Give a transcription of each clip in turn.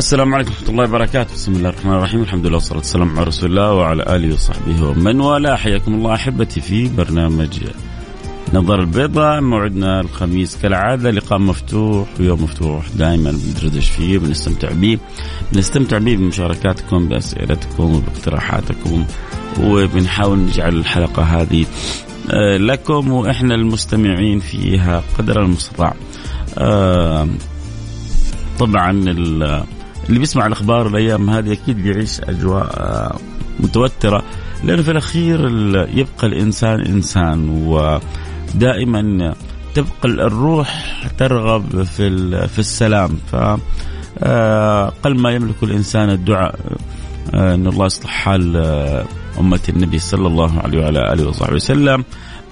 السلام عليكم ورحمة الله وبركاته، بسم الله الرحمن الرحيم، الحمد لله والصلاة والسلام على رسول الله وعلى آله وصحبه ومن والاه، حياكم الله أحبتي في برنامج نظر البيضاء، موعدنا الخميس كالعادة. لقاء مفتوح ويوم مفتوح دائما بندردش فيه بنستمتع به، بنستمتع به بمشاركاتكم بأسئلتكم وباقتراحاتكم وبنحاول نجعل الحلقة هذه آه، لكم وإحنا المستمعين فيها قدر المستطاع. آه، طبعا اللي بيسمع الأخبار الأيام هذه أكيد بيعيش أجواء آه، متوترة. لأنه في الأخير يبقى الإنسان إنسان ودائما تبقى الروح ترغب في في السلام. ف آه، قل ما يملك الإنسان الدعاء آه، إن الله يصلح حال أمة النبي صلى الله عليه وعلى آله وصحبه وسلم.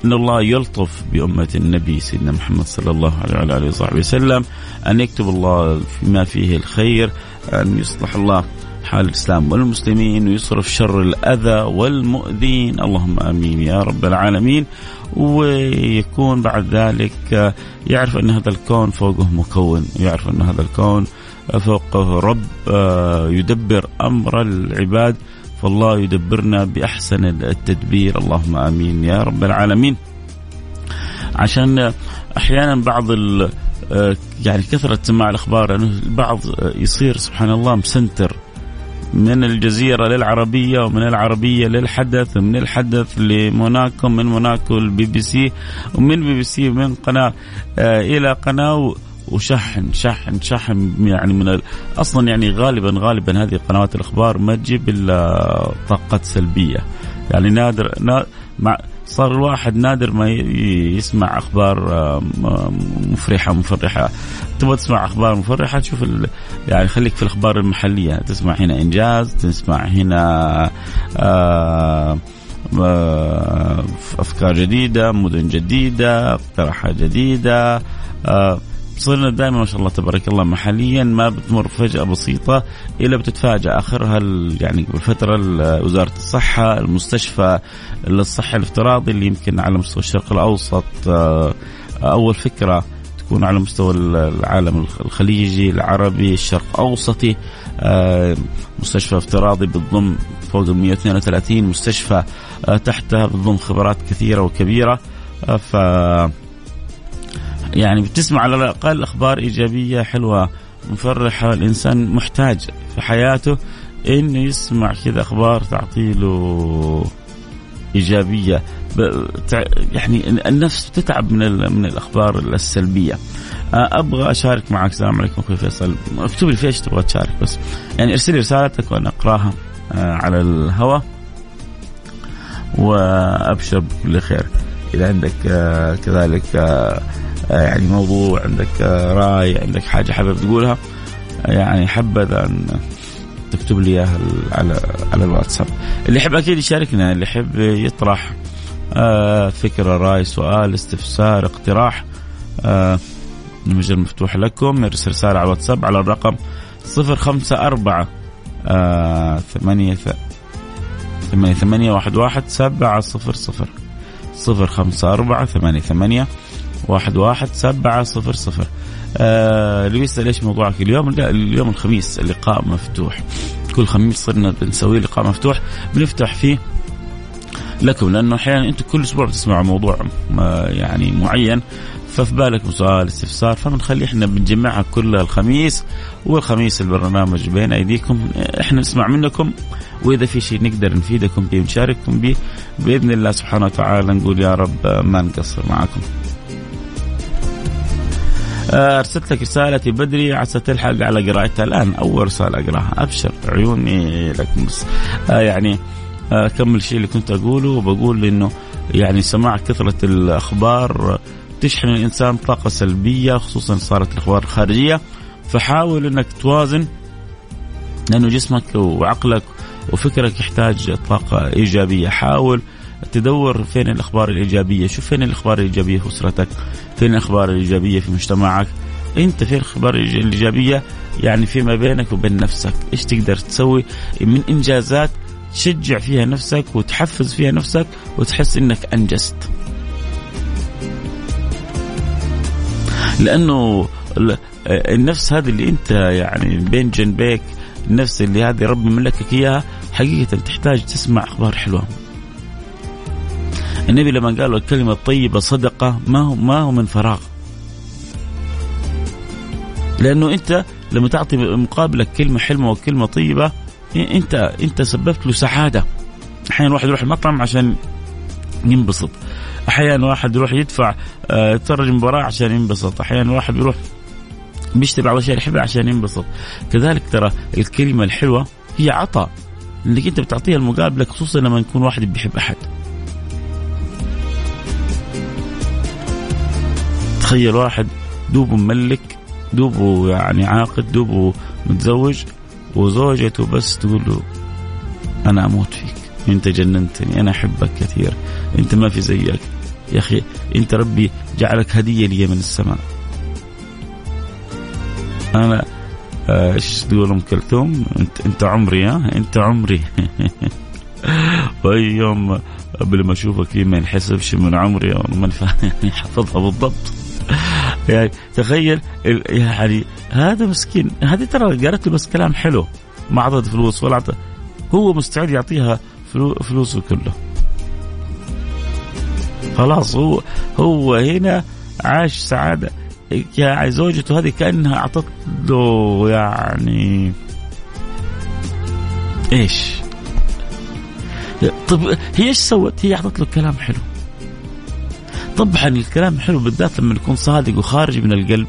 إن الله يلطف بأمة النبي سيدنا محمد صلى الله عليه وعلى آله وصحبه وسلم. أن يكتب الله فيما فيه الخير. أن يصلح الله حال الإسلام والمسلمين ويصرف شر الأذى والمؤذين. اللهم آمين يا رب العالمين. ويكون بعد ذلك يعرف أن هذا الكون فوقه مكون ويعرف أن هذا الكون فوقه رب آه، يدبر أمر العباد فالله يدبرنا بأحسن التدبير. اللهم آمين يا رب العالمين. عشان أحيانا بعض آه، يعني كثرة سماع الأخبار أنه البعض يصير سبحان الله مسنتر من الجزيرة للعربية ومن العربية للحدث ومن الحدث لموناكو من موناكو البي بي سي ومن بي بي سي من قناة آه، إلى قناة وشحن شحن شحن يعني من. أصلا يعني غالبا غالبا هذه قنوات الأخبار ما تجيب إلا طاقات سلبية يعني نادر نا... مع صار الواحد نادر ما يسمع أخبار مفرحة مفرحة. تبغى تسمع أخبار مفرحة تشوف ال... يعني خليك في الأخبار المحلية. تسمع هنا إنجاز تسمع هنا آه آه أفكار جديدة مدن جديدة اقتراحات جديدة آه صرنا دائما ما شاء الله تبارك الله محليا ما بتمر فجأة بسيطة إلا بتتفاجأ آخرها يعني بالفترة وزارة الصحة المستشفى الصحي الافتراضي اللي يمكن على مستوى الشرق الأوسط آه، أول فكرة تكون على مستوى العالم الخليجي العربي الشرق أوسطي آه، مستشفى افتراضي بتضم فوق 132 مستشفى آه، تحتها بتضم خبرات كثيرة وكبيرة ف يعني بتسمع على الأقل أخبار إيجابية حلوة مفرحة الإنسان محتاج في حياته إنه يسمع كذا أخبار تعطي له إيجابية. يعني النفس تتعب من من الأخبار السلبية. أبغى أشارك معك السلام عليكم أخوي فيصل. اكتب لي في إيش تبغى تشارك بس. يعني ارسل لي رسالتك وأنا أقراها على الهواء. وأبشر بكل خير إذا عندك كذلك آه، يعني موضوع عندك آه، رأي عندك حاجة حابب تقولها يعني حبذا أن تكتب لي إياها على على الواتساب. اللي يحب أكيد يشاركنا اللي يحب يطرح آه، فكرة رأي سؤال استفسار اقتراح المجال مفتوح لكم. ارسل رسالة على الواتساب على الرقم 054 ثمانية ثمانية ثمانية واحد واحد سبعة صفر صفر. صفر خمسة أربعة ثمانية ثمانية واحد واحد سبعة صفر صفر. آه اللي يسأل إيش موضوعك اليوم؟ لا اليوم الخميس اللقاء مفتوح. كل خميس صرنا بنسوي لقاء مفتوح. بنفتح فيه لكم لأنه أحيانا أنتم كل أسبوع بتسمعوا موضوع يعني معين. ففي بالك سؤال استفسار فبنخلي إحنا بنجمعها كل الخميس. والخميس البرنامج بين أيديكم إحنا نسمع منكم. وإذا في شيء نقدر نفيدكم به ونشارككم به بإذن الله سبحانه وتعالى نقول يا رب ما نقصر معكم. آه، أرسلت لك رسالتي بدري عسى تلحق على قراءتها الآن. أول رسالة أقراها أبشر عيوني لك بس. آه يعني أكمل الشيء اللي كنت أقوله وبقول إنه يعني سماع كثرة الأخبار تشحن الإنسان طاقة سلبية خصوصا صارت الأخبار الخارجية. فحاول إنك توازن لأنه جسمك وعقلك وفكرك يحتاج طاقه إيجابية. حاول تدور فين الأخبار الإيجابية. شوف فين الأخبار الإيجابية في أسرتك فين الأخبار الإيجابية في مجتمعك. أنت فين الأخبار الإيجابية؟ يعني فيما بينك وبين نفسك. إيش تقدر تسوي من إنجازات تشجع فيها نفسك وتحفز فيها نفسك وتحس إنك أنجزت؟ لأنه النفس هذه اللي أنت يعني بين جنبيك النفس اللي هذه ربي ملكك إياها حقيقة تحتاج تسمع أخبار حلوة. النبي لما قال الكلمة الطيبة صدقة ما هو ما هو من فراغ. لأنه أنت لما تعطي مقابلك كلمة حلوة وكلمة طيبة انت أنت سببت له سعادة. أحيانا واحد يروح المطعم عشان ينبسط. أحيانا واحد يروح يدفع آه، يتفرج مباراة عشان ينبسط. أحيانا واحد يروح بيشتري بعض الأشياء يحبها عشان ينبسط. كذلك ترى الكلمة الحلوة هي عطاء. انك انت بتعطيها المقابلة خصوصا لما يكون واحد بيحب أحد. تخيل واحد دوبه مملك دوبه يعني عاقد دوبه متزوج وزوجته بس تقول له أنا أموت فيك أنت جننتني أنا أحبك كثير أنت ما في زيك. يا أخي أنت ربي جعلك هدية لي من السماء. أنا إيش تقول أم كلثوم؟ انت أنت عمري ها؟ أنت عمري. واي يوم قبل ما أشوفك ما ينحسبش من عمري من حفظها بالضبط. يعني تخيل يعني هذا مسكين هذه ترى قالت له بس كلام حلو ما أعطت فلوس ولا عطت هو مستعد يعطيها فلوسه كله. خلاص هو هو هنا عاش سعادة. زوجته هذه كأنها اعطت له يعني. إيش؟ طب هي إيش سوت؟ هي أعطت له كلام حلو. طبعا الكلام حلو بالذات لما يكون صادق وخارج من القلب؟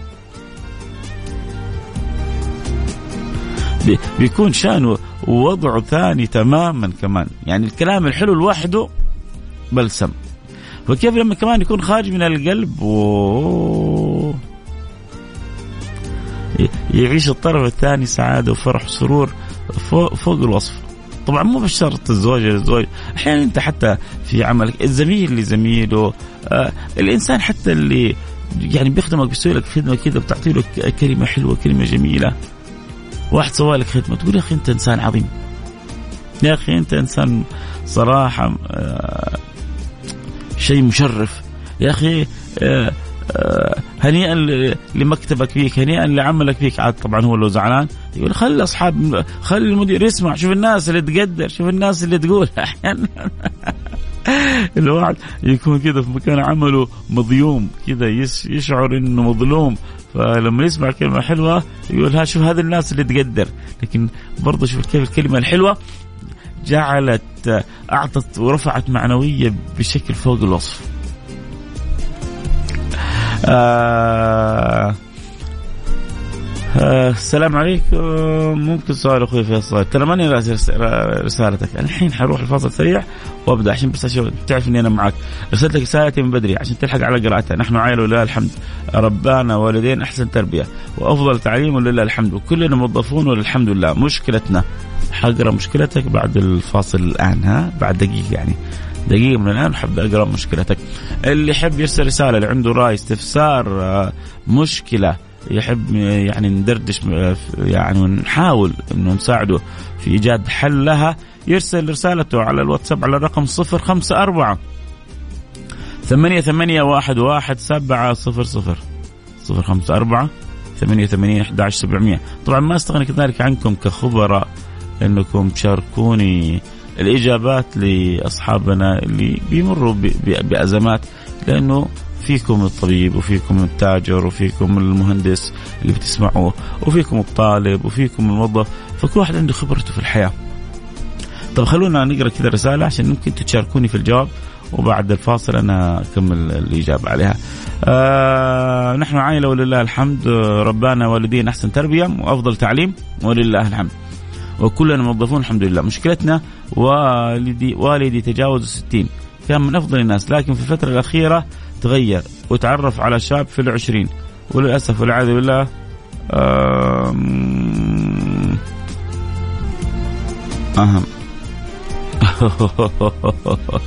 بيكون شانه ووضعه ثاني تماما كمان. يعني الكلام الحلو لوحده بلسم. فكيف لما كمان يكون خارج من القلب؟ و... يعيش الطرف الثاني سعادة وفرح وسرور فوق, فوق الوصف. طبعا مو بشرط الزوجة للزوج أحيانا أنت حتى في عملك الزميل لزميله آه الإنسان حتى اللي يعني بيخدمك بيسوي لك خدمة كذا بتعطي له كلمة حلوة كلمة جميلة. واحد سوى لك خدمة تقول يا أخي أنت إنسان عظيم. يا أخي أنت إنسان صراحة آه شيء مشرف. يا آه آه، هنيئا لمكتبك فيك هنيئا لعملك فيك. عاد طبعا هو لو زعلان يقول خلي أصحاب خلي المدير يسمع شوف الناس اللي تقدر شوف الناس اللي تقول. أحيانا الواحد يكون كذا في مكان عمله مظيوم كذا يشعر إنه مظلوم. فلما يسمع كلمة حلوة يقول ها شوف هذه الناس اللي تقدر. لكن برضه شوف كيف الكلمة الحلوة جعلت أعطت ورفعت معنوية بشكل فوق الوصف. آه آه السلام عليكم. ممكن سؤال أخوي فيصل ترى ماني رسالتك. الحين حروح الفاصل سريع وأبدأ عشان بس أشوف تعرف إني أنا معك ارسلت لك رسالتي من بدري عشان تلحق على قراءتها. نحن عائلة ولله الحمد. ربانا والدين أحسن تربية. وأفضل تعليم ولله الحمد. وكلنا موظفون وللحمد لله. مشكلتنا حقرا مشكلتك بعد الفاصل الآن ها؟ بعد دقيقة يعني. دقيقة من الآن حاب أقرأ مشكلتك. اللي يحب يرسل رسالة اللي عنده رأي استفسار آه، مشكلة يحب يعني ندردش آه، يعني ونحاول إنه نساعده في إيجاد حل لها يرسل رسالته على الواتساب على الرقم 054 ثمانية ثمانية واحد واحد سبعة صفر صفر. صفر خمسة أربعة ثمانية ثمانية أحد عشر سبعمية. طبعا ما استغني كذلك عنكم كخبراء أنكم تشاركوني الإجابات لأصحابنا اللي بيمروا بأزمات لأنه فيكم الطبيب وفيكم التاجر وفيكم المهندس اللي بتسمعوه وفيكم الطالب وفيكم الموظف فكل واحد عنده خبرته في الحياة. طب خلونا نقرأ كذا رسالة عشان ممكن تشاركوني في الجواب وبعد الفاصل أنا أكمل الإجابة عليها. آه نحن عائلة ولله الحمد ربانا والدين أحسن تربية وأفضل تعليم ولله الحمد. وكلنا موظفون الحمد لله. مشكلتنا والدي والدي تجاوز الستين كان من أفضل الناس لكن في الفترة الأخيرة تغير وتعرف على شاب في العشرين. وللأسف والعياذ بالله أهم.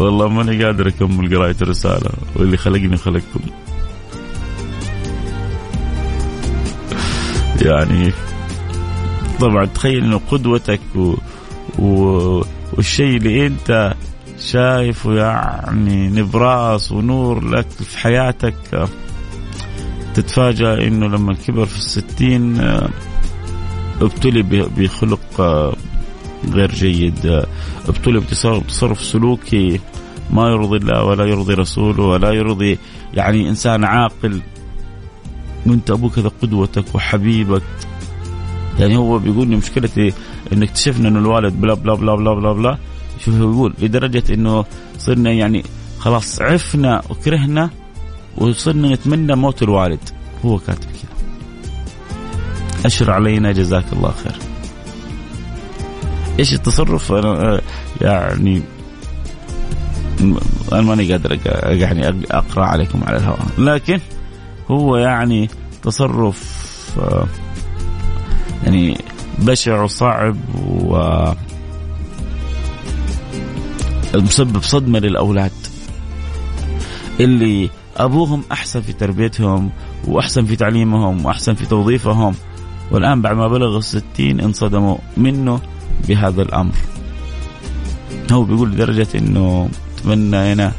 والله ماني قادر أكمل قراية الرسالة واللي خلقني خلقكم. يعني طبعا تخيل إنه قدوتك و... و... والشيء اللي أنت شايفه يعني نبراس ونور لك في حياتك تتفاجأ إنه لما كبر في الستين ابتلي بخلق غير جيد. ابتلي بتصرف سلوكي ما يرضي الله ولا يرضي رسوله ولا يرضي يعني إنسان عاقل. وأنت أبوك هذا قدوتك وحبيبك. يعني هو بيقول لي مشكلتي إنه اكتشفنا إنه الوالد بلا بلا بلا بلا بلا, بلا. شوف هو يقول لدرجة إنه صرنا يعني خلاص عفنا وكرهنا وصرنا نتمنى موت الوالد. هو كاتب كذا. أشر علينا جزاك الله خير. إيش التصرف؟ أنا يعني أنا ماني قادر يعني أقرأ عليكم على الهواء. لكن هو يعني تصرف يعني بشع وصعب و مسبب صدمة للأولاد. اللي أبوهم أحسن في تربيتهم وأحسن في تعليمهم وأحسن في توظيفهم والآن بعد ما بلغ الستين انصدموا منه بهذا الأمر. هو بيقول لدرجة إنه تمنينا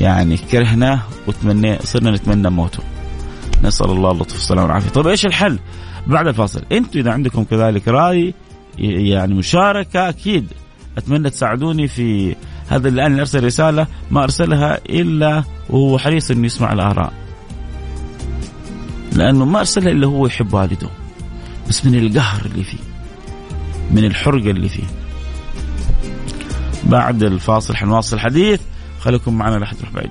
يعني كرهناه وتمنى صرنا نتمنى موته. نسأل الله اللطف والسلامه والعافية. طيب إيش الحل؟ بعد الفاصل. أنتم إذا عندكم كذلك رأي يعني مشاركة أكيد أتمنى تساعدوني في هذا الان أرسل رسالة ما أرسلها إلا وهو حريص إنه يسمع الآراء. لأنه ما أرسلها إلا هو يحب والده. بس من القهر اللي فيه من الحرقة اللي فيه. بعد الفاصل حنواصل الحديث خليكم معنا لا تروح بعيد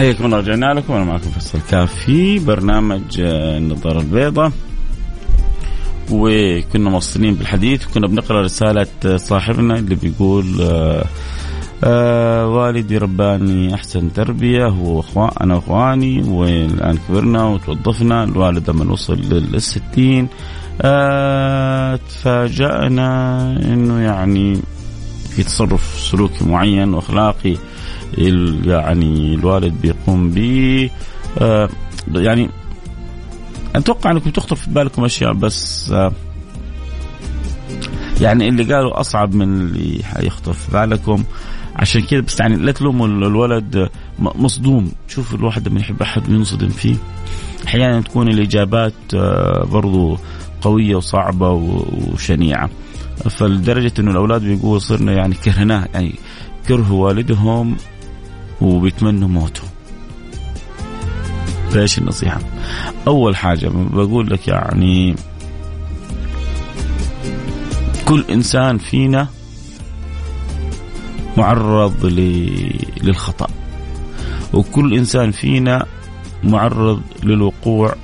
حياكم الله رجعنا لكم. أنا معكم فيصل كاف في برنامج آه، النظارة البيضاء. وكنا موصلين بالحديث وكنا بنقرأ رسالة آه، صاحبنا اللي بيقول آه آه والدي رباني أحسن تربية هو أنا واخواني والآن كبرنا وتوظفنا الوالد لما وصل للستين. تفاجأنا إنه يعني في تصرف سلوكي معين وأخلاقي يعني الوالد بيقوم به آه يعني أتوقع أنكم تخطر في بالكم أشياء بس آه يعني اللي قالوا أصعب من اللي حيخطر في بالكم. عشان كذا بس يعني لا تلوموا الولد مصدوم. شوف الواحد لما يحب أحد وينصدم فيه. أحيانا تكون الإجابات آه، برضو قوية وصعبة وشنيعة. فلدرجة إنه الأولاد بيقولوا صرنا يعني كرهناه يعني كرهوا والدهم وبيتمنوا موته فايش النصيحة؟ أول حاجة بقول لك يعني كل إنسان فينا معرض للخطأ وكل إنسان فينا معرض للوقوع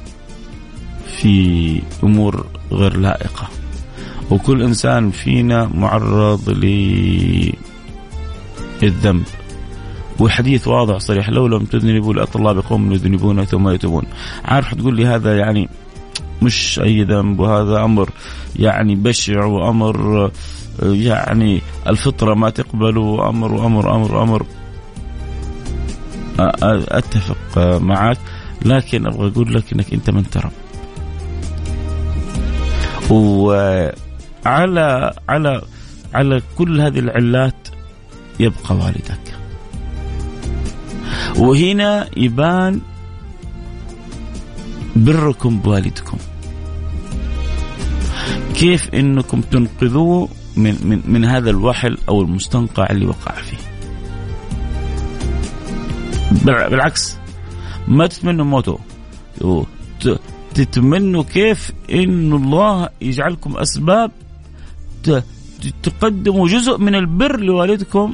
في أمور غير لائقة وكل إنسان فينا معرض للذنب وحديث واضح صريح. لو لم تذنبوا لأتى الله بقوم يذنبون ثم يتوبون. عارف تقول لي هذا يعني مش أي ذنب وهذا أمر يعني بشع وأمر يعني الفطرة ما تقبل وأمر وأمر أمر أمر أتفق معك لكن أبغى أقول لك أنك أنت من ترى. وعلى على على كل هذه العلات يبقى والدك. وهنا يبان بركم بوالدكم. كيف إنكم تنقذوه من من من هذا الوحل أو المستنقع اللي وقع فيه؟ بالعكس. ما تتمنوا موته. تتمنوا كيف إن الله يجعلكم أسباب تقدموا جزء من البر لوالدكم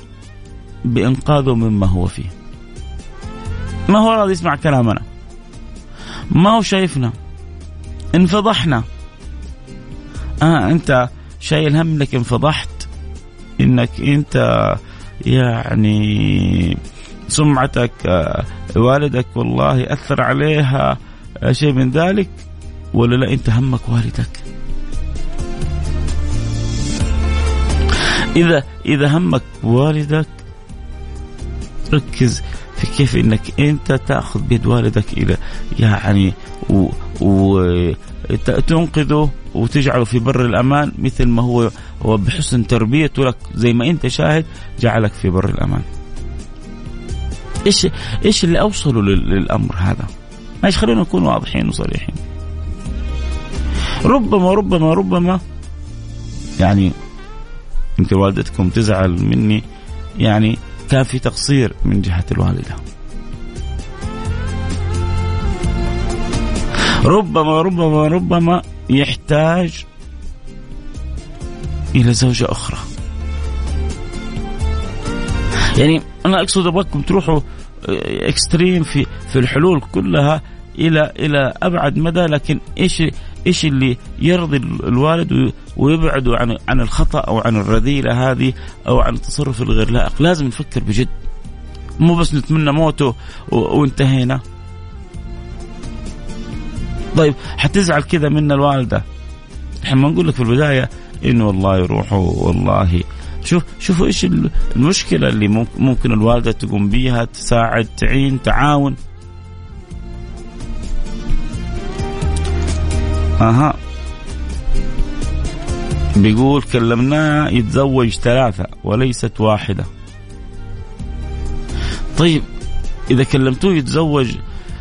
بإنقاذه مما هو فيه. ما هو راضي يسمع كلامنا. ما هو شايفنا. انفضحنا. آه أنت شايل هم انك انفضحت إنك أنت يعني سمعتك آه، والدك والله أثر عليها آه، شيء من ذلك ولا لا أنت همك والدك إذا إذا همك والدك ركز كيف إنك أنت تأخذ بيد والدك إلى يعني وتنقذه وتجعله في بر الأمان مثل ما هو هو بحسن تربيته لك زي ما أنت شاهد جعلك في بر الأمان. إيش إيش اللي اوصلوا للأمر هذا؟ معلش خلينا نكون واضحين وصريحين. ربما ربما ربما يعني يمكن والدتكم تزعل مني يعني كان في تقصير من جهة الوالدة. ربما ربما ربما يحتاج إلى زوجة أخرى. يعني أنا أقصد أبغاكم تروحوا إكستريم في في الحلول كلها إلى إلى أبعد مدى لكن إيش إيش اللي يرضي الوالد ويبعده عن عن الخطأ أو عن الرذيلة هذه أو عن التصرف الغير لائق. لازم نفكر بجد. مو بس نتمنى موته وانتهينا. طيب حتزعل كذا منا الوالدة. إحنا ما نقول لك في البداية إنه والله يروحوا والله. شوف شوفوا إيش المشكلة اللي ممكن الوالدة تقوم بيها تساعد تعين تعاون. أها. بيقول كلمناه يتزوج ثلاثة وليست واحدة. طيب إذا كلمتوه يتزوج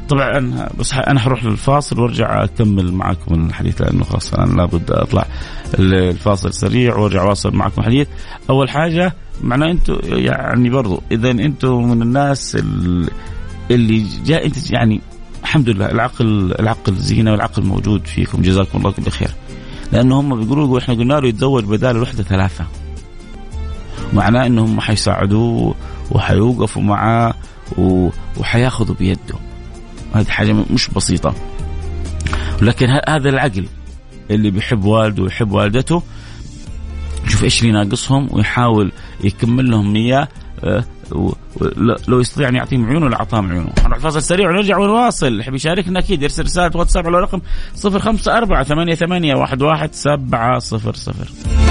طبعا بس أنا حروح للفاصل وأرجع أكمل معكم الحديث لأنه خلاص أنا لابد أطلع الفاصل سريع وأرجع أواصل معكم الحديث. أول حاجة معناه أنتم يعني برضو إذا أنتم من الناس اللي جاء أنت يعني الحمد لله العقل العقل زينة والعقل موجود فيكم. جزاكم الله كل خير لأنه هم بيقولوا إحنا قلنا له يتزوج بدال الوحدة ثلاثة. معناه إنهم حيساعدوه وحيوقفوا معاه وحياخذوا بيده. هذه حاجة مش بسيطة. لكن هذا العقل اللي بيحب والده ويحب والدته شوف إيش اللي ناقصهم ويحاول يكمل لهم إياه لو يستطيع أن يعطيهم عيونه لاعطاهم عيونه. نروح فاصل سريع ونرجع ونواصل، اللي يشاركنا أكيد يرسل رسالة واتساب على الرقم 054 88 11 700.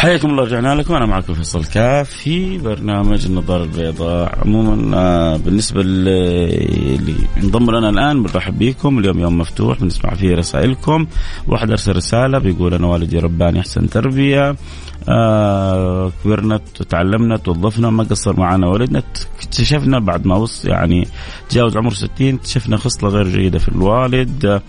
حياكم الله رجعنا لكم. أنا معكم فيصل كاف في برنامج النظاره البيضاء. عموما آه، بالنسبة اللي انضم لنا الآن بنرحب بكم اليوم يوم مفتوح بنسمع فيه رسائلكم. واحد أرسل رسالة بيقول أنا والدي رباني أحسن تربية. آه كبرنا تعلمنا توظفنا ما قصر معنا والدنا اكتشفنا بعد ما وصل يعني تجاوز عمر 60 اكتشفنا خصلة غير جيدة في الوالد. آه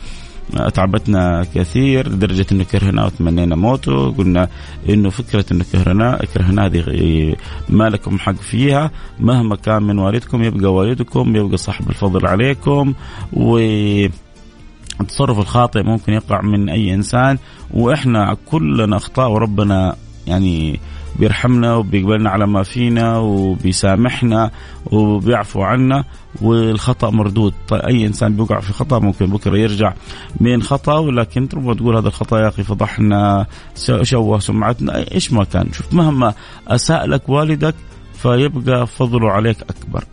اتعبتنا كثير لدرجة إنه كرهناه وتمنينا موته قلنا إنه فكرة إنه كرهناه كرهناه هذه ما لكم حق فيها. مهما كان من والدكم يبقى والدكم يبقى صاحب الفضل عليكم. و التصرف الخاطئ ممكن يقع من أي إنسان. وإحنا كلنا أخطاء وربنا يعني بيرحمنا وبيقبلنا على ما فينا وبيسامحنا وبيعفو عنا والخطأ مردود. طيب أي إنسان بيقع في خطأ ممكن بكرة يرجع من خطأ ولكن تربى تقول هذا الخطأ يا أخي فضحنا شوه سمعتنا إيش ما كان. شوف مهما اساء لك والدك فيبقى فضله عليك أكبر.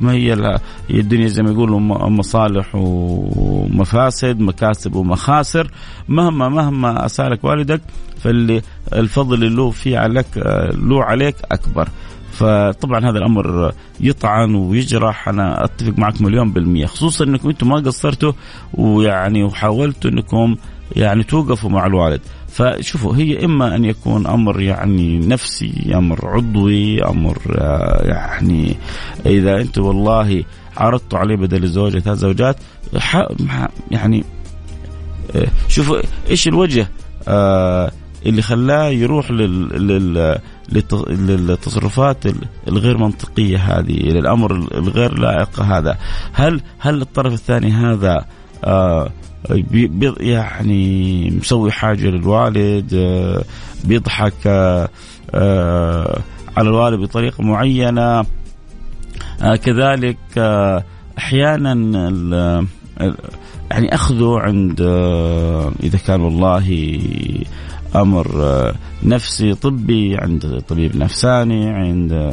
ما هي الدنيا زي ما يقولوا مصالح ومفاسد مكاسب ومخاسر. مهما مهما أسألك والدك فاللي الفضل اللي فيه عليك له عليك أكبر. فطبعا هذا الأمر يطعن ويجرح. أنا أتفق معك مليون بالمية خصوصا إنكم أنتم ما قصرتوا ويعني وحاولتوا إنكم يعني توقفوا مع الوالد. فشوفوا هي إما أن يكون أمر يعني نفسي أمر عضوي أمر آه، يعني إذا أنتم والله عرضتوا عليه بدل الزوجة ثلاث زوجات يعني آه، شوفوا إيش الوجه آه، اللي خلاه يروح لل للتصرفات الغير منطقية هذه للأمر الغير لائق هذا. هل هل الطرف الثاني هذا يعني مسوي حاجة للوالد آه بيضحك آه آه على الوالد بطريقة معينة. كذلك أحيانا يعني أخذه عند إذا كان والله أمر نفسي طبي عند طبيب نفساني عند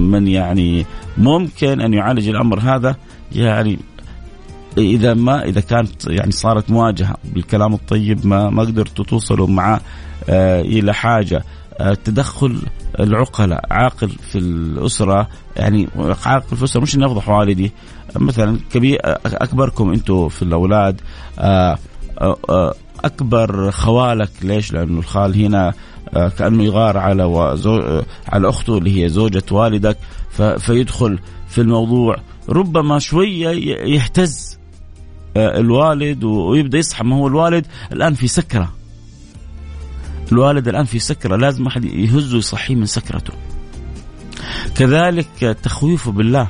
من يعني ممكن أن يعالج الأمر هذا. يعني إذا ما إذا كانت يعني صارت مواجهة بالكلام الطيب ما ما قدرتوا توصلوا معاه إلى حاجة آه تدخل العقلاء عاقل في الأسرة يعني عاقل في الأسرة مش اني افضح والدي مثلا كبير أكبركم أنتم في الأولاد آه آه أكبر خوالك ليش؟ لأنه الخال هنا كأنه يغار على. على أخته اللي هي زوجة والدك. فيدخل في الموضوع ربما شوية يهتز الوالد ويبدأ يصحى. ما هو الوالد الآن في سكرة. الوالد الآن في سكرة. لازم أحد يهزه يصحيه من سكرته. كذلك تخويفه بالله.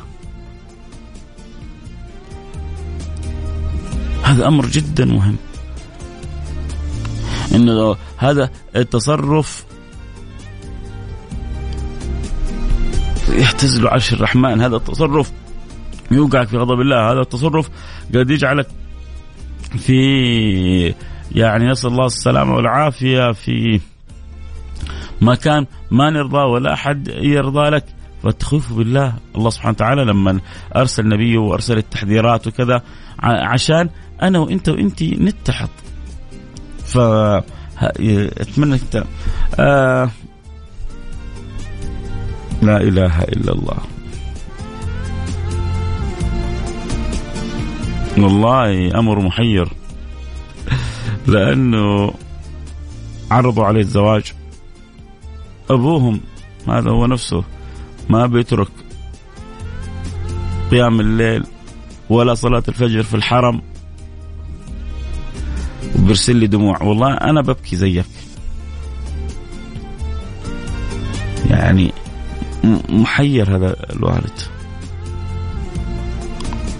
هذا أمر جدا مهم. انه هذا التصرف يهتز له عرش الرحمن. هذا التصرف يوقعك في غضب الله. هذا التصرف قد يجعلك في يعني نسأل الله السلامة والعافية في مكان ما نرضى ولا أحد يرضى لك. فالتخويف بالله. الله سبحانه وتعالى لما أرسل نبيه وأرسل التحذيرات وكذا عشان أنا وأنت وأنت نتحد ف أتمنى أنت آه لا إله إلا الله. والله أمر محير. لأنه عرضوا عليه الزواج. أبوهم هذا هو نفسه ما بيترك قيام الليل ولا صلاة الفجر في الحرم. وبرسل لي دموع. والله أنا ببكي زيك. يعني محير هذا الوالد.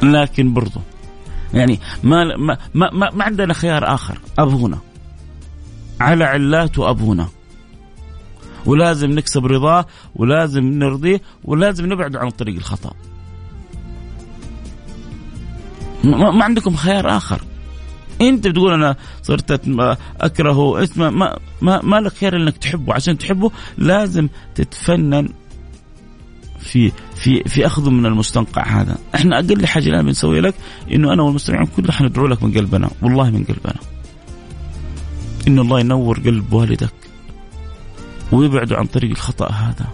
لكن برضه يعني ما ما ما, ما عندنا خيار آخر. أبونا. على علاته ابونا ولازم نكسب رضاه ولازم نرضيه ولازم نبعد عن طريق الخطأ. ما, ما عندكم خيار آخر. أنت بتقول أنا صرت اكرهه اسمه ما ما, ما لك خير إنك تحبه. عشان تحبه لازم تتفنن في في في اخذه من المستنقع هذا، إحنا أقل حاجة الآن بنسوي لك إنه أنا والمستمعين كلنا حندعو لك من قلبنا، والله من قلبنا. إن الله ينور قلب والدك. ويبعده عن طريق الخطأ هذا.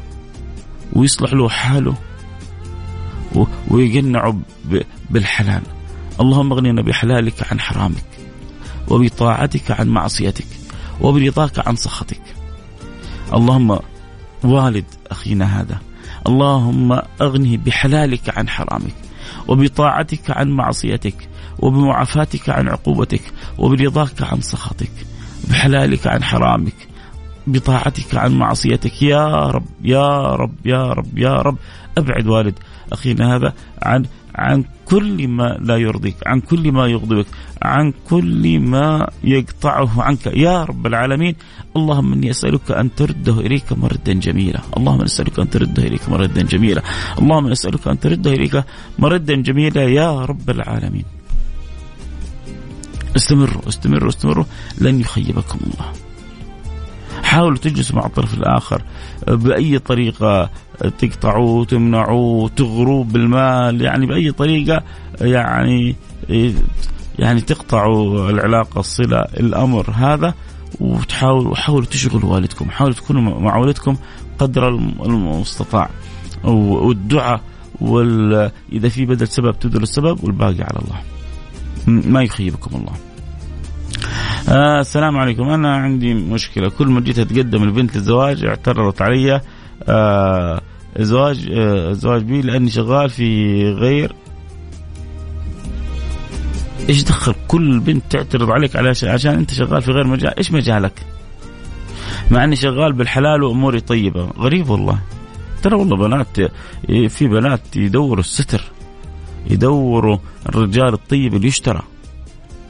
ويصلح له حاله. ويقنعه بالحلال. اللهم اغننا بحلالك عن حرامك. وبطاعتك عن معصيتك. وبرضاك عن سخطك. اللهم والد أخينا هذا. اللهم أغنه بحلالك عن حرامك وبطاعتك عن معصيتك وبمعافاتك عن عقوبتك وبرضاك عن سخطك بحلالك عن حرامك بطاعتك عن معصيتك. يا رب يا رب يا رب يا رب. أبعد والد أخينا هذا عن عن كل ما لا يرضيك عن كل ما يغضبك عن كل ما يقطعه عنك. يا رب العالمين اللهم إني أسألك أن ترده إليك مردا جميلا. اللهم أسألك أن ترده إليك مردا جميلا. اللهم أسألك أن ترده إليك مردا جميلا يا رب العالمين. استمروا استمروا استمروا لن يخيبكم الله. حاولوا تجلسوا مع الطرف الآخر. بأي طريقة تقطعوه تمنعوه تغروه بالمال يعني بأي طريقة يعني يعني تقطعوا العلاقة الصلة الأمر هذا وتحاولوا حاولوا تشغلوا والدكم حاولوا تكونوا مع والدكم قدر المستطاع. والدعاء وال إذا في بدل سبب تبذل السبب والباقي على الله. ما يخيبكم الله. آه السلام عليكم. أنا عندي مشكلة. كل ما جيت أتقدم البنت للزواج اعترضت علي. آه زواج آه زواج بي لأني شغال في غير. إيش دخل كل بنت تعترض عليك على عشان أنت شغال في غير مجال؟ إيش مجالك؟ مع إني شغال بالحلال وأموري طيبة. غريب والله. ترى والله بنات في بنات يدوروا الستر. يدوروا الرجال الطيب اللي يشترى.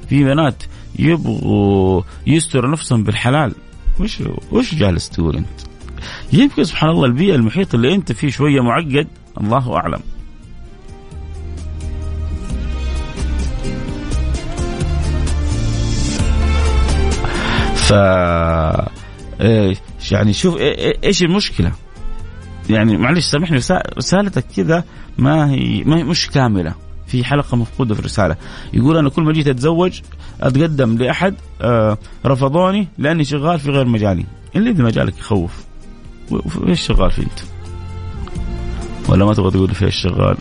في بنات يبغوا يستروا نفسهم بالحلال وش وش جالس تقول أنت؟ يمكن سبحان الله البيئة المحيط اللي أنت فيه شوية معقد الله أعلم. ف يعني شوف إيش المشكلة؟ يعني معلش سامحني رسالتك كذا ما هي ما هي مش كاملة. في حلقة مفقودة في الرسالة. يقول أنا كل ما جيت أتزوج أتقدم لأحد آه رفضوني لأني شغال في غير مجالي. اللي اذا مجالك يخوف. إيش شغال فيه أنت؟ ولا ما تبغى تقول في إيش شغال؟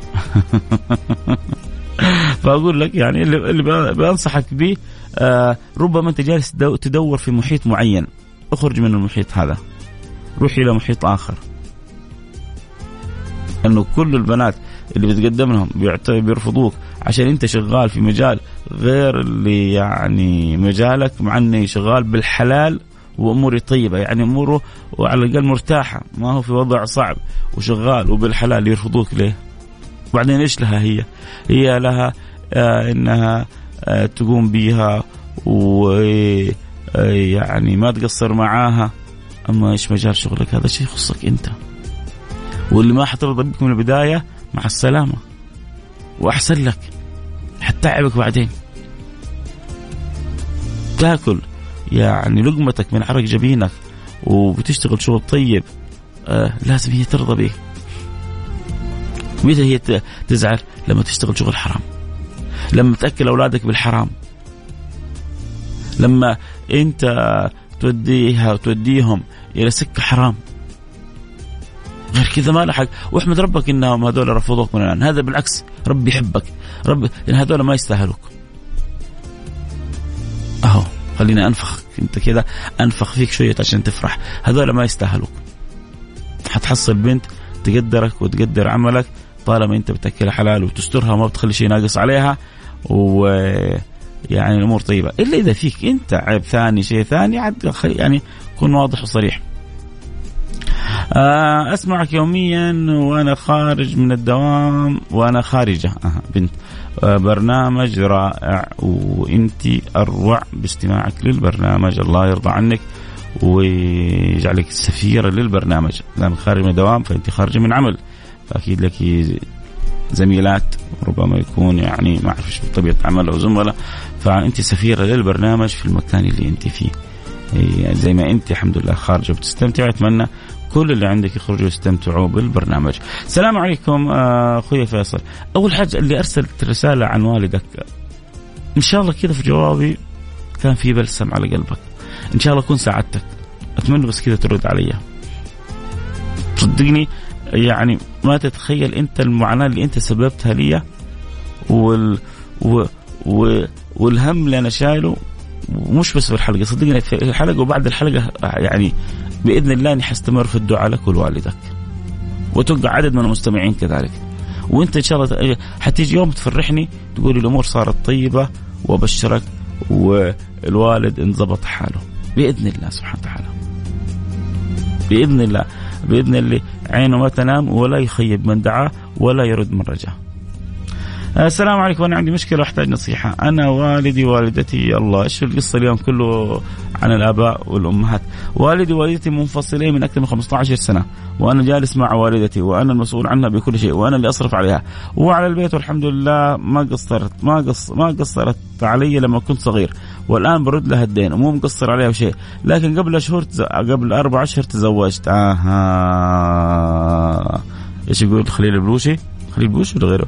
فأقول لك يعني اللي, اللي بنصحك به آه ربما أنت جالس تدور في محيط معين. اخرج من المحيط هذا. روح إلى محيط آخر. إنه كل البنات اللي بتقدم لهم بيرفضوك عشان انت شغال في مجال غير اللي يعني مجالك مع اني شغال بالحلال واموري طيبة يعني اموره وعلى الأقل مرتاحة ما هو في وضع صعب وشغال وبالحلال يرفضوك ليه؟ وبعدين إيش لها هي؟ هي لها آه إنها آه تقوم بيها ويعني آه ما تقصر معاها أما إيش مجال شغلك هذا شيء يخصك أنت. واللي ما حترضى بك من البداية مع السلامة. وأحسن لك. حتتعبك بعدين. تاكل. يعني لقمتك من عرق جبينك. وبتشتغل شغل طيب. آه لازم هي ترضى بك متى هي تزعل؟ لما تشتغل شغل حرام. لما تأكل أولادك بالحرام. لما أنت توديها وتوديهم إلى سكة حرام. غير كذا ما لحق واحمد ربك إنهم هذول رفضوك من الآن. هذا بالعكس ربي يحبك. رب يعني هذول ما يستاهلوك. أهو خليني انفخ أنت كذا أنفخ فيك شوية عشان تفرح. هذول ما يستاهلوك. حتحصل بنت تقدرك وتقدر عملك طالما أنت بتأكلها حلال وتسترها وما بتخلي شيء ناقص عليها و يعني الأمور طيبة. إلا إذا فيك أنت عيب ثاني شيء ثاني عاد يعني كن واضح وصريح. أسمعك يوميا وأنا خارج من الدوام وأنا خارجة. آه بنت. آه برنامج رائع وأنت أروع باستماعك للبرنامج. الله يرضى عنك ويجعلك سفيرة للبرنامج. لأن خارج من الدوام فأنت خارجة من عمل. فأكيد لك زميلات ربما يكون يعني ما أعرف طبيعة عمل أو زملاء. فأنت سفيرة للبرنامج في المكان اللي أنت فيه. يعني زي ما أنت الحمد لله خارجة وبتستمتعي أتمنى كل اللي عندك يخرجوا يستمتعوا بالبرنامج. السلام عليكم آه، أخوي فيصل. أول حاجة اللي أرسلت رسالة عن والدك إن شاء الله كذا في جوابي كان في بلسم على قلبك. إن شاء الله أكون ساعدتك. أتمنى بس كذا ترد علي. صدقني يعني ما تتخيل أنت المعاناة اللي أنت سببتها لي وال و... و... والهم اللي أنا شايله مش بس في الحلقة صدقني في الحلقة وبعد الحلقة يعني بإذن الله أني حستمر في الدعاء لك ولوالدك. وتوقع عدد من المستمعين كذلك. وأنت إن شاء الله حتيجي يوم تفرحني تقول الأمور صارت طيبة وأبشرك والوالد انضبط حاله. بإذن الله سبحانه وتعالى. بإذن الله. بإذن الله عينه ما تنام ولا يخيب من دعاه ولا يرد من رجاه السلام عليكم. أنا عندي مشكلة وأحتاج نصيحة. أنا والدي والدتي الله إيش القصة اليوم كله عن الآباء والأمهات؟ والدي ووالدتي منفصلين من أكثر من 15 سنة وأنا جالس مع والدتي وأنا المسؤول عنها بكل شيء وأنا اللي أصرف عليها. وعلى البيت والحمد لله ما قصرت ما قص ما قصرت علي لما كنت صغير. والآن برد لها الدين ومو مقصر عليها بشيء. لكن قبل شهور تز... قبل أربع أشهر تزوجت. آها. إيش يقول خليل البلوشي؟ خليل البلوشي ولا غيره؟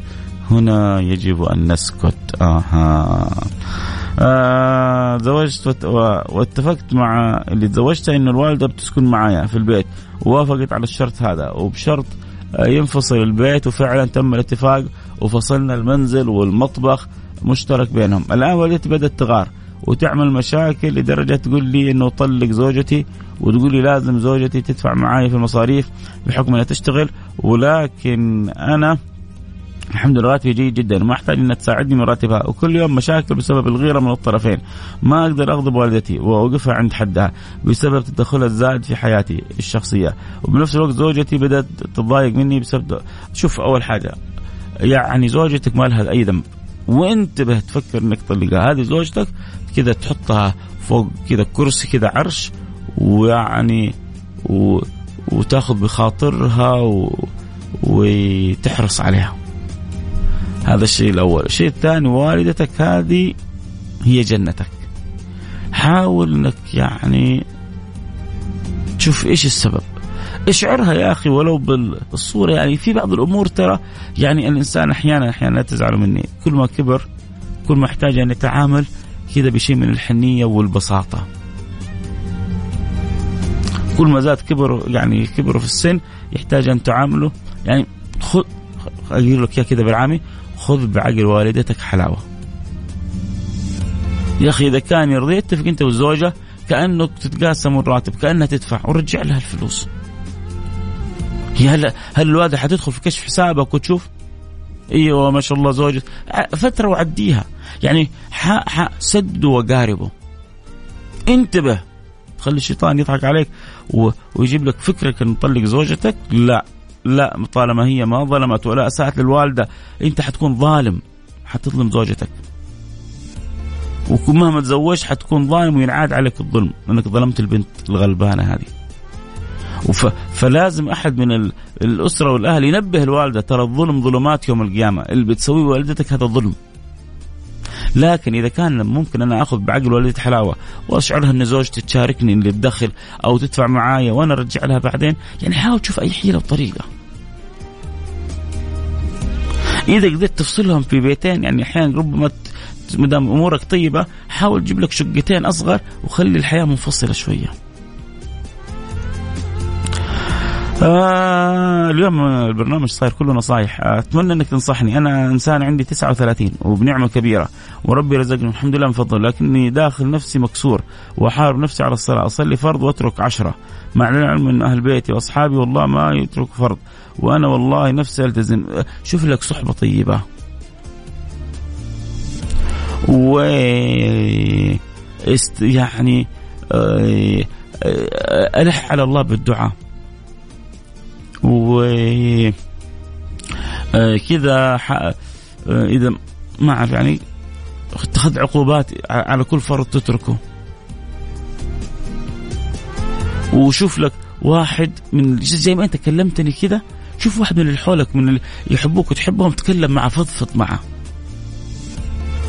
هنا يجب أن نسكت. آها. آه زوجت واتفقت مع اللي تزوجتها انه الوالدة بتسكن معايا في البيت. ووافقت على الشرط هذا. وبشرط آه، ينفصل البيت. وفعلا تم الاتفاق. وفصلنا المنزل والمطبخ مشترك بينهم. الآن والدتي بدأت تغار. وتعمل مشاكل لدرجة تقول لي إنه طلق زوجتي. وتقول لي لازم زوجتي تدفع معاي في المصاريف بحكم إنها تشتغل. ولكن أنا الحمد لله راتبي جيد جدا وما أحتاج انها تساعدني من راتبها. وكل يوم مشاكل بسبب الغيرة من الطرفين. ما أقدر أغضب والدتي وأوقفها عند حدها بسبب تدخلها الزائد في حياتي الشخصية. وبنفس الوقت زوجتي بدأت تتضايق مني بسبب شوف أول حاجة يعني زوجتك ما لها أي ذنب. وانتبه تفكر إنك تطلقها. هذه زوجتك كذا تحطها فوق كذا كرسي كذا عرش ويعني و... وتأخذ بخاطرها و... وتحرص عليها. هذا الشيء الأول. الشيء الثاني والدتك هذه هي جنتك. حاول إنك يعني تشوف إيش السبب. اشعرها يا أخي ولو بالصورة. يعني في بعض الأمور ترى يعني الإنسان أحيانا أحيانا لا تزعلوا مني. كل ما كبر كل ما احتاج أن يتعامل كذا بشيء من الحنية والبساطة. كل ما زاد كبر يعني كبره في السن يحتاج أن تعامله. يعني خذ أقول لك كذا بالعامي. خذ بعقل والدتك حلاوة. يا أخي إذا كان يرضي اتفق أنت والزوجة كأنك تتقاسم الراتب كأنها تدفع ورجع لها الفلوس. هي هل هل الوالدة حتدخل في كشف حسابك وتشوف؟ أيوه ما شاء الله زوجة. فترة وعديها. يعني ح... ح... سدوا وقاربوا. انتبه. تخلي الشيطان يضحك عليك. ويجيب لك فكرك إن تطلق زوجتك؟ لا. لا طالما هي ما ظلمت ولا أساءت للوالدة أنت حتكون ظالم حتظلم زوجتك. ومهما تزوجت حتكون ظالم وينعاد عليك الظلم لأنك ظلمت البنت الغلبانة هذه. وف... فلازم أحد من الأسرة والأهل ينبه الوالدة ترى الظلم ظلمات يوم القيامة اللي بتسويه والدتك هذا ظلم لكن إذا كان ممكن أنا آخذ بعقل والدتي حلاوة وأشعرها إن زوجتي تشاركني اللي الدخل أو تدفع معايا وأنا أرجع لها بعدين يعني حاول تشوف أي حيلة وطريقة. إذا قدرت تفصلهم في بيتين يعني أحيانا ربما ما أمورك طيبة حاول تجيب لك شقتين أصغر وخلي الحياة منفصلة شوية. آه اليوم البرنامج صاير كله نصايح. أتمنى إنك تنصحني. أنا إنسان عندي 39 وبنعمة كبيرة وربي رزقني الحمد لله من فضله لكني داخل نفسي مكسور واحارب نفسي على الصلاة. أصلي فرض وأترك عشرة. مع العلم من أهل بيتي وأصحابي والله ما يتركوا فرض. وأنا والله نفسي ألتزم. شوف لك صحبة طيبة. و يعني آه، آه، ألح على الله بالدعاء. و آه، كذا إذا ما أعرف يعني اتخذ عقوبات على كل فرض تتركه. وشوف لك واحد من زي ما أنت كلمتني كذا شوف واحد من اللي حولك من اللي يحبوك وتحبهم تكلم معه فضفض معه.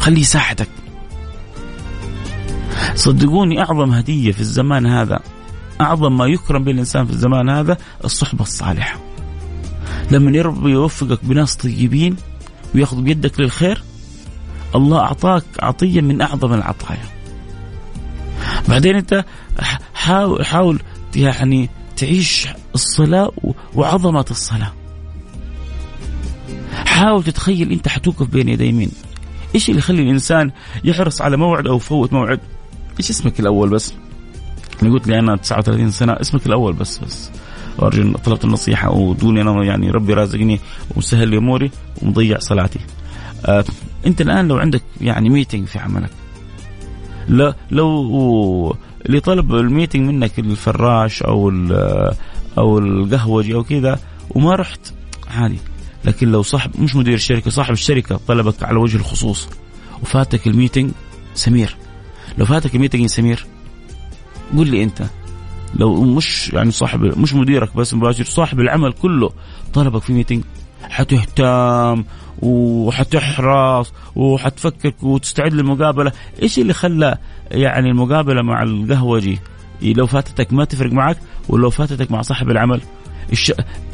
خليه يساعدك. صدقوني أعظم هدية في الزمان هذا. أعظم ما يكرم به الإنسان في الزمان هذا الصحبة الصالحة. لما يربي يوفقك بناس طيبين وياخذ بيدك للخير الله أعطاك عطية من أعظم العطايا. بعدين أنت حاول حاول يعني تعيش الصلاة وعظمة الصلاة. حاول تتخيل أنت حتوقف بين يدي مين إيش اللي يخلي الإنسان يحرص على موعد أو يفوت موعد؟ إيش اسمك الأول بس؟ أنا قلت لي أنا 39 سنة اسمك الأول بس بس. وأرجو طلبت النصيحة وتقولي أنا يعني ربي رازقني ومسهل لي أموري ومضيع صلاتي. آه أنت الآن لو عندك يعني meeting في عملك لا لو اللي طلب ال meeting منك الفراش أو أو القهوجي أو كذا وما رحت عادي. لكن لو صاحب مش مدير الشركة صاحب الشركة طلبك على وجه الخصوص وفاتك ال meeting سمير. لو فاتك ال meeting سمير قول لي أنت لو مش يعني صاحب مش مديرك بس مباشر صاحب العمل كله طلبك في meeting حتهتم وحتحرص وحتفكر وتستعد للمقابلة، إيش اللي خلى يعني المقابلة مع القهوجي لو فاتتك ما تفرق معك ولو فاتتك مع صاحب العمل.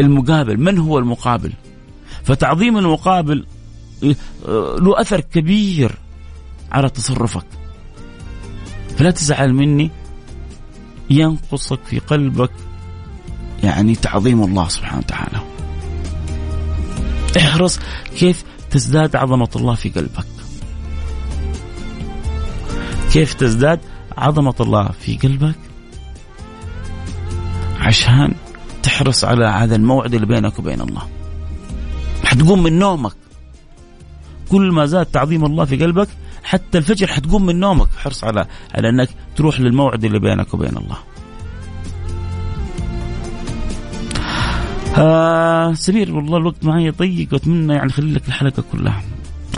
المقابل من هو المقابل؟ فتعظيم المقابل آه، له أثر كبير على تصرفك. فلا تزعل مني ينقصك في قلبك يعني تعظيم الله سبحانه وتعالى. احرص كيف تزداد عظمة الله في قلبك. كيف تزداد عظمة الله في قلبك؟ عشان تحرص على هذا الموعد اللي بينك وبين الله. حتقوم من نومك. كل ما زاد تعظيم الله في قلبك حتى الفجر حتقوم من نومك. حرص على على إنك تروح للموعد اللي بينك وبين الله. آه سمير والله الوقت معي ضيق وأتمنى يعني خلي لك الحلقة كلها.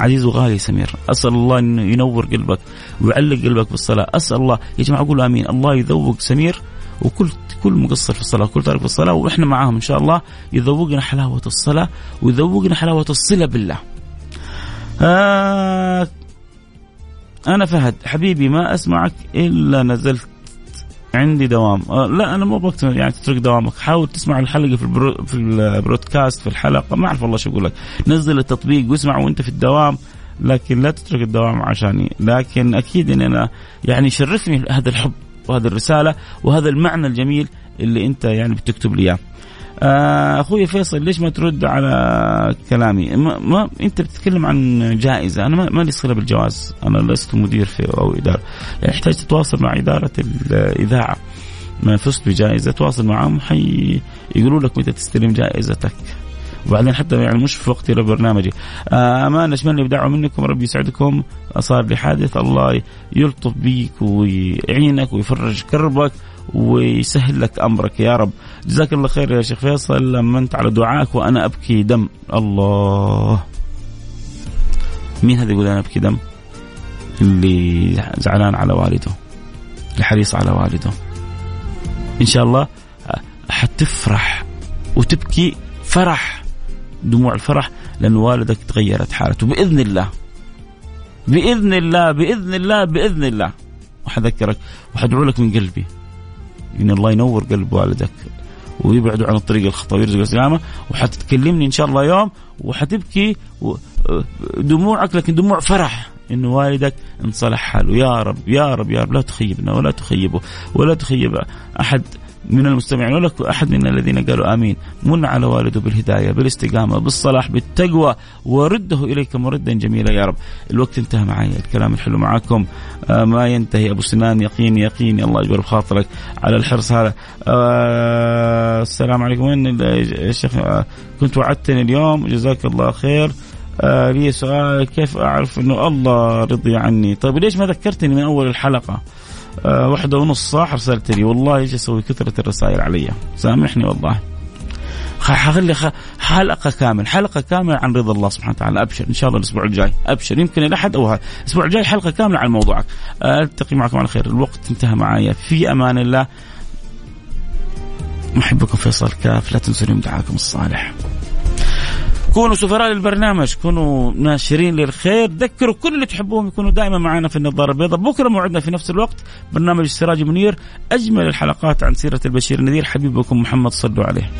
عزيز وغالي سمير أسأل الله انه ينور قلبك ويعلق قلبك بالصلاة. أسأل الله يا جماعة قولوا آمين. الله يذوق سمير وكل كل مقصر في الصلاة كل تارك في الصلاة وإحنا معاهم إن شاء الله يذوقنا حلاوة الصلاة ويذوقنا حلاوة الصلة بالله. آه أنا فهد حبيبي ما أسمعك إلا نزلت عندي دوام. آه لا أنا مو بقتنع يعني تترك دوامك. حاول تسمع الحلقة في البرو في البرودكاست في الحلقة. ما أعرف والله شو أقول لك. نزل التطبيق واسمع وأنت في الدوام لكن لا تترك الدوام عشاني. لكن أكيد إن أنا يعني يشرفني هذا الحب وهذه الرسالة وهذا المعنى الجميل اللي أنت يعني بتكتب لي إياه. أخوي فيصل ليش ما ترد على كلامي؟ ما, ما أنت بتتكلم عن جائزة، أنا ما, لي صلة بالجواز، أنا لست مدير في أو إدارة، يعني يحتاج تتواصل مع إدارة الإذاعة. ما فزت بجائزة. تواصل معهم حي يقولوا لك متى تستلم جائزتك. وبعدين حتى يعني مش في وقتي لبرنامجي آه أمان أتمنى بدعوة منكم. ربي يسعدكم. صار لي حادث. الله يلطف بيك ويعينك ويفرج كربك. ويسهل لك أمرك. يا رب. جزاك الله خير يا شيخ فيصل. لما أنت على دعائك وأنا أبكي دم. الله. مين هذا يقول أنا أبكي دم؟ اللي زعلان على والده. اللي حريص على والده. إن شاء الله حتفرح وتبكي فرح. دموع الفرح لأن والدك تغيرت حالته. بإذن الله. بإذن الله. بإذن الله. بإذن الله. وحذكرك. وحدعو لك من قلبي. إن الله ينور قلب والدك ويبعدوا عن الطريق الخطأ ويرزق السلامه وحتتكلمني إن شاء الله يوم وحتبكي دموعك لكن دموع فرح. إن والدك انصلح حاله. يا رب يا رب يا رب. لا تخيبنا ولا تخيبه ولا تخيب أحد. من المستمعين ولا أحد من الذين قالوا آمين. من على والده بالهداية بالاستقامة بالصلاح بالتقوى. ورده إليك مردا جميلا يا رب. الوقت انتهى معي الكلام الحلو معكم آه ما ينتهي. أبو سنان يقين يقين. الله يجبر بخاطرك على الحرص هذا. آه السلام عليكم. وين الشيخ آه كنت وعدتني اليوم. جزاك الله خير. آه لي سؤال. كيف أعرف أنه الله رضي عني؟ طيب ليش ما ذكرتني من أول الحلقة؟ واحدة ونص صح ارسلت لي والله إيش أسوي كثرة الرسائل علي؟ سامحني والله. حخلي حلقة كامل حلقة كاملة عن رضا الله سبحانه وتعالى. أبشر إن شاء الله الأسبوع الجاي. أبشر يمكن الأحد أو هذا. الأسبوع الجاي حلقة كاملة عن موضوعك. ألتقي معكم على خير. الوقت انتهى معايا. في أمان الله. محبكم فيصل كاف. لا تنسوا دعاكم الصالح. كونوا سفراء للبرنامج كونوا ناشرين للخير ذكروا كل اللي تحبوهم يكونوا دائما معنا في النظارة البيضاء. بكرة موعدنا في نفس الوقت برنامج السراج منير أجمل الحلقات عن سيرة البشير النذير. حبيبكم محمد صلوا عليه.